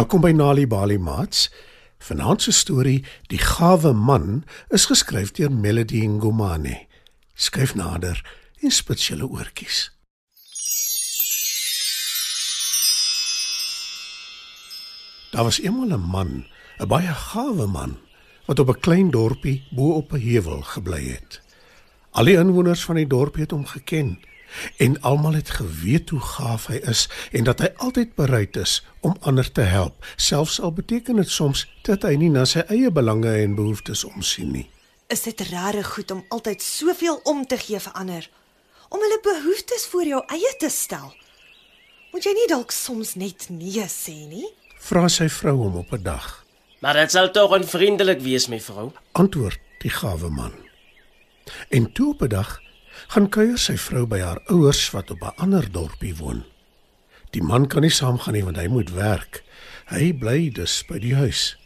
Welkom by Nali Bali Mats. Vanaand se storie, Die gawe man, is geskryf deur Melody Ngomane. Skryf nader en spits julle oortjies. Daar was eendag 'n man, 'n baie gawe man, wat op 'n klein dorpie bo op 'n heuwel gebly het. Al die inwoners van die dorp het hom geken en almal het geweet hoe gaaf hy is en dat hy altyd bereid is om ander te help, selfs al beteken dit soms dat hy nie na sy eie belange en behoeftes omsien nie. Is dit regtig goed om altyd soveel om te gee vir ander? Om hulle behoeftes voor jou eie te stel? Moet jy nie dalk soms net nee sê nie? Vra sy vrou hom op 'n dag. Maar dit sal tog onvriendelik wees, my vrou. Antwoord die gawe man. En toe op 'n dag gaan kuier sy vrou by haar ouers wat op 'n ander dorpie woon. Die man kan nie saamgaan nie want hy moet werk. Hy bly dus by die huis.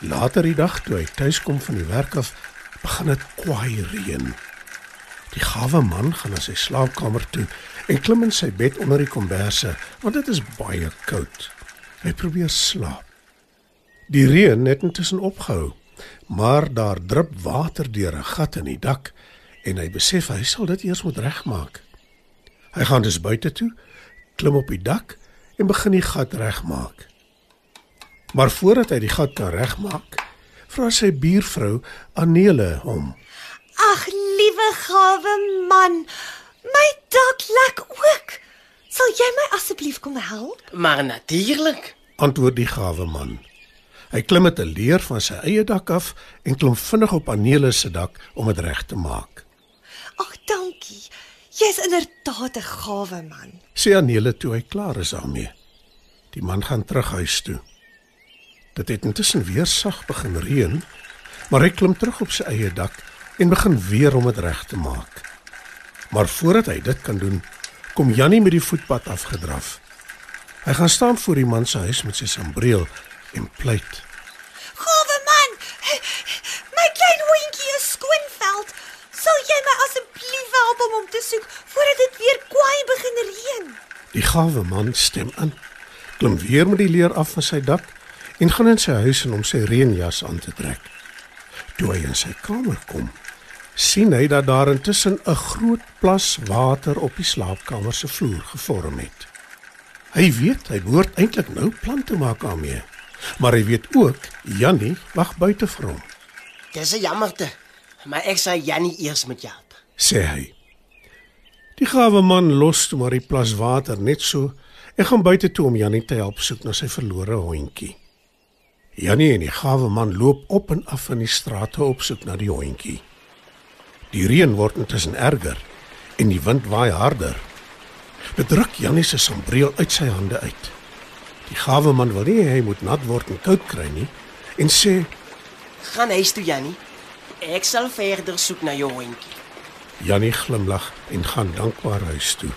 Later die dag toe hy tuis kom van die werk af, begin dit kwaai reën. Die gawe man gaan na sy slaapkamer toe en klim in sy bed onder die komberse want dit is baie koud. Hy probeer slaap. Die reën het intussen opgehou, maar daar drup water deur 'n gat in die dak en hy besef hy sal dit eers moet regmaak. Hy gaan dus buite toe, klim op die dak en begin die gat regmaak. Maar voordat hy die gat kan regmaak, vra sy buurvrou Anele hom. Ag, liewe gawe man, my dak lek ook. Sal jy my asseblief kom help? Maar natuurlik. Antwoord die gawe man. Hy klim met 'n leer van sy eie dak af en klim vinnig op Anele se dak om dit reg te maak. Ag, dankie. Jy's inderdaad 'n gawe man. Sê Anele toe hy klaar is daarmee. Die man gaan terug huis toe. Dit het intussen weer sag begin reën, maar hy klim terug op sy eie dak en begin weer om dit reg te maak. Maar voordat hy dit kan doen, kom Jannie met die voetpad afgedraf. Hy gaan staan voor die man se huis met sy sambreel en pleit. Gawe man, my klein hondjie is skoonveld. Sal jy my asseblief help om hom te soek voordat dit weer kwaai begin reën? Die gawe man stem in. Klim weer met die leer af van sy dak en gaan in sy huis en om sy reënjas aan te trek. Toe hy in sy kamer kom, sien hy dat daar intussen 'n groot plas water op die slaapkamer se vloer gevorm het. Hy weet hy behoort eintlik nou plan te maak daarmee, maar hy weet ook Jannie wag buite vir hom, Dis 'n jammerte. Maar ek sal Jannie eers met jou help. sê hy. Die gawe man los toe maar die plas water net so en gaan buite toe om Jannie te help soek na sy verlore hondjie. Jannie en die gawe man loop op en af in die strate op soek na die hondjie. Die reën word intussen erger en die wind waai harder. Dit druk Jannie se sambreel uit sy hande uit. Die gawe man wil nie hy moet nat word en koud kry nie en sê Gaan huis toe, Jannie. Ek sal verder soek na jou hondjie. Jannie glimlag en gaan dankbaar huis toe.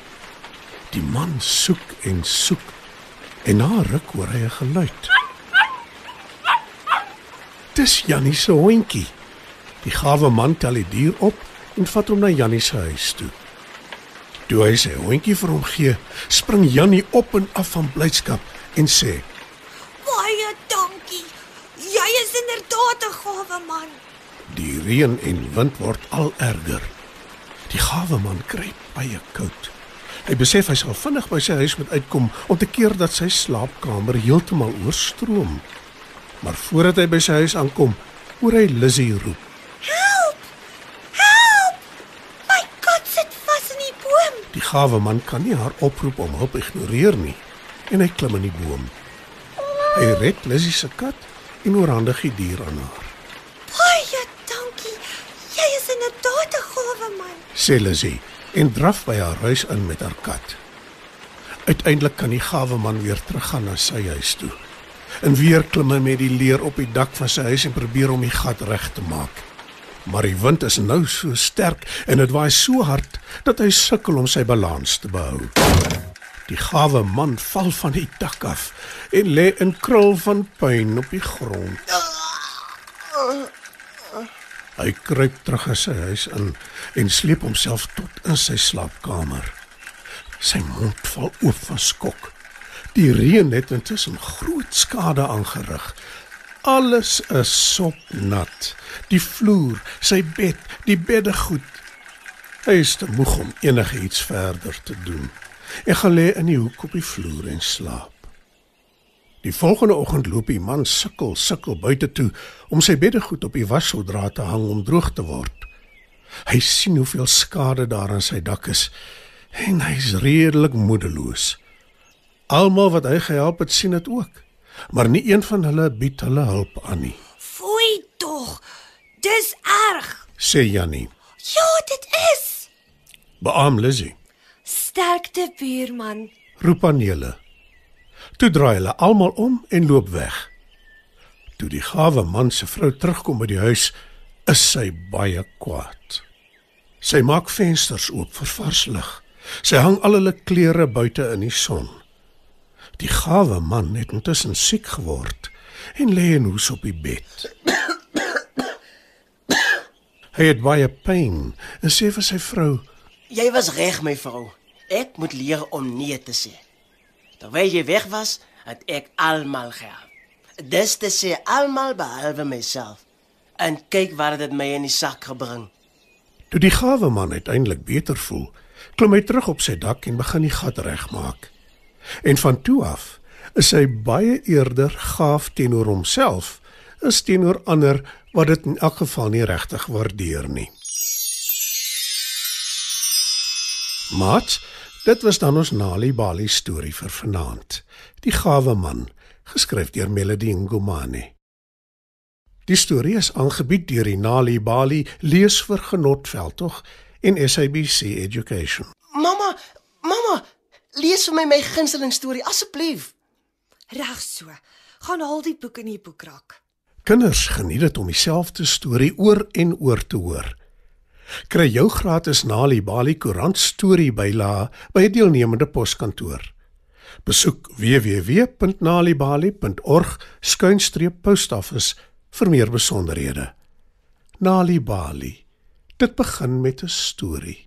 Die man soek en soek en na ruk hoor hy 'n geluid. Dis Jannie se hondjie. Die gawe man tel die dier op en vat hom na Jannie se huis toe. Toe hy sy hondjie vir hom gee, spring Jannie op en af van blydskap en sê: Baie dankie. Jy is inderdaad 'n gawe man. Die reën en wind word al erger. Die gawe man kry baie koud. Hy besef hy sal vinnig by sy huis moet uitkom om te keer dat sy slaapkamer heeltemal oorstroom. Maar voordat hy by sy huis aankom, hoor hy Lizzie roep. Help! Help! My kat sit vas in die boom. Die gawe man kan nie haar oproep om hulp ignoreer nie en hy klim in die boom. Hy red Lizzie se kat en oorhandig die dier aan haar. Baie dankie. Jy is inderdaad 'n gawe man. sê Lizzie en draf by haar huis in met haar kat. Uiteindelik kan die gawe man weer teruggaan na sy huis toe. En weer klim hy met die leer op die dak van sy huis en probeer om die gat reg te maak. Maar die wind is nou so sterk en dit waai so hard dat hy sukkel om sy balans te behou. Die gawe man val van die dak af en lê in krul van pyn op die grond. Hy kruip terug in sy huis in en sleep homself tot in sy slaapkamer. Sy mond val oop van skok. Die reën het intussen groot skade aangerig. Alles is sopnat. Die vloer, sy bed, die beddegoed. Hy is te moeg om enigiets verder te doen. Hy gaan lê in die hoek op die vloer en slaap. Die volgende oggend loop die man sukkel sukkel buite toe om sy beddegoed op die wasseldraad te hang om droog te word. Hy sien hoeveel skade daar aan sy dak is en hy's redelik moedeloos. Almal wat hy gehelp het, sien dit ook, maar nie een van hulle bied hulle hulp aan nie, Foei tog. Dis erg. sê Jannie. Ja, dit is. Beam Lizzie, Sterkte buurman. roep Anele. Toe draai hulle almal om en loop weg. Toe die gawe man se vrou terugkom by die huis, is sy baie kwaad. Sy maak vensters oop vir vars lug. Sy hang al hulle klere buite in die son. Die gawe man het intussen siek geword en lê in hoes op die bed. Hy het baie pyn en sê vir sy vrou: Jy was reg, my vrou. Ek moet leer om nee te sê. Terwyl jy weg was, het ek almal gehelp. Dis te sê almal behalwe myself. En kyk wat dit my in die sak gebring. Toe die gawe man uiteindelik beter voel, klim hy terug op sy dak en begin die gat regmaak. En van toe af is hy baie eerder gaaf teenoor homself as teenoor ander wat dit in elk geval nie regtig waardeer nie. Mat, dit was dan ons Nali Bali storie vir vanaand. Die gawe man, geskryf deur Melody Ngomane. Die storie is aangebied deur die Nali Bali leesvergenot veldtog en SABC Education. Mamma, mamma, lees vir my my gunsteling storie asseblief. Reg so. Gaan haal die boek in die boekrak. Kinders geniet dit om dieselfde storie oor en oor te hoor. Kry jou gratis Nali Bali koerant storie bylae by 'n deelnemende poskantoor. Besoek www.nalibali.org/postoffice vir meer besonderhede. Nali Bali. Dit begin met 'n storie.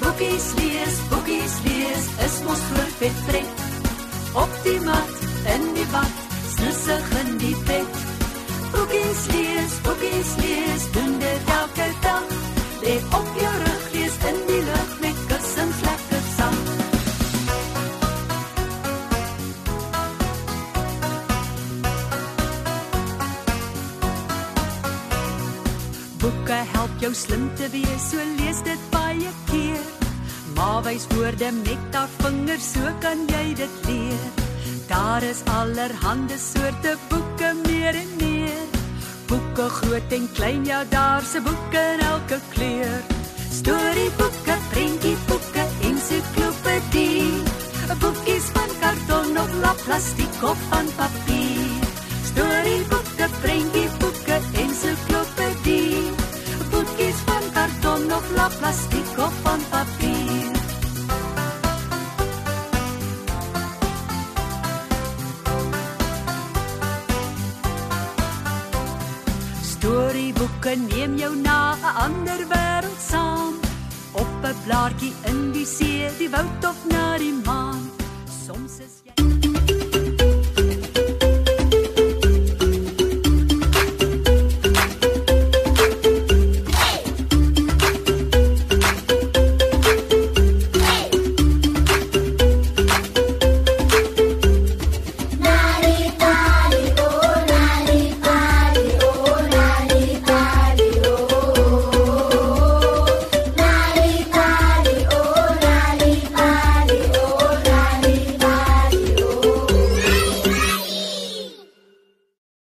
Boekies lees, boekies lees, is mos groot vet pret. Op die mat, in die bad, snussig in die bed. Boekies lees, boekies lees, doen dit elke dag. Lê op jou rug, lees in die lug met kussings lekker sag. Boeke help jou slim te wees, so lees dit baie keer. Maar wys woorde met haar vingers, so kan jy dit leer. Daar is allerhande soorte boeke meer en meer. Boeke groot en klein, ja, daar's 'n boek in elke kleur. Storieboeke, prentjieboeke, ensiklopedie. Boekies van karton of lap plastiek of van papier. Storieboeke, prentjieboeke, ensiklopedie. Boekies van karton of lap plastiek of van papier. Blaartjie in die see, die woud of na die maan. Soms is jy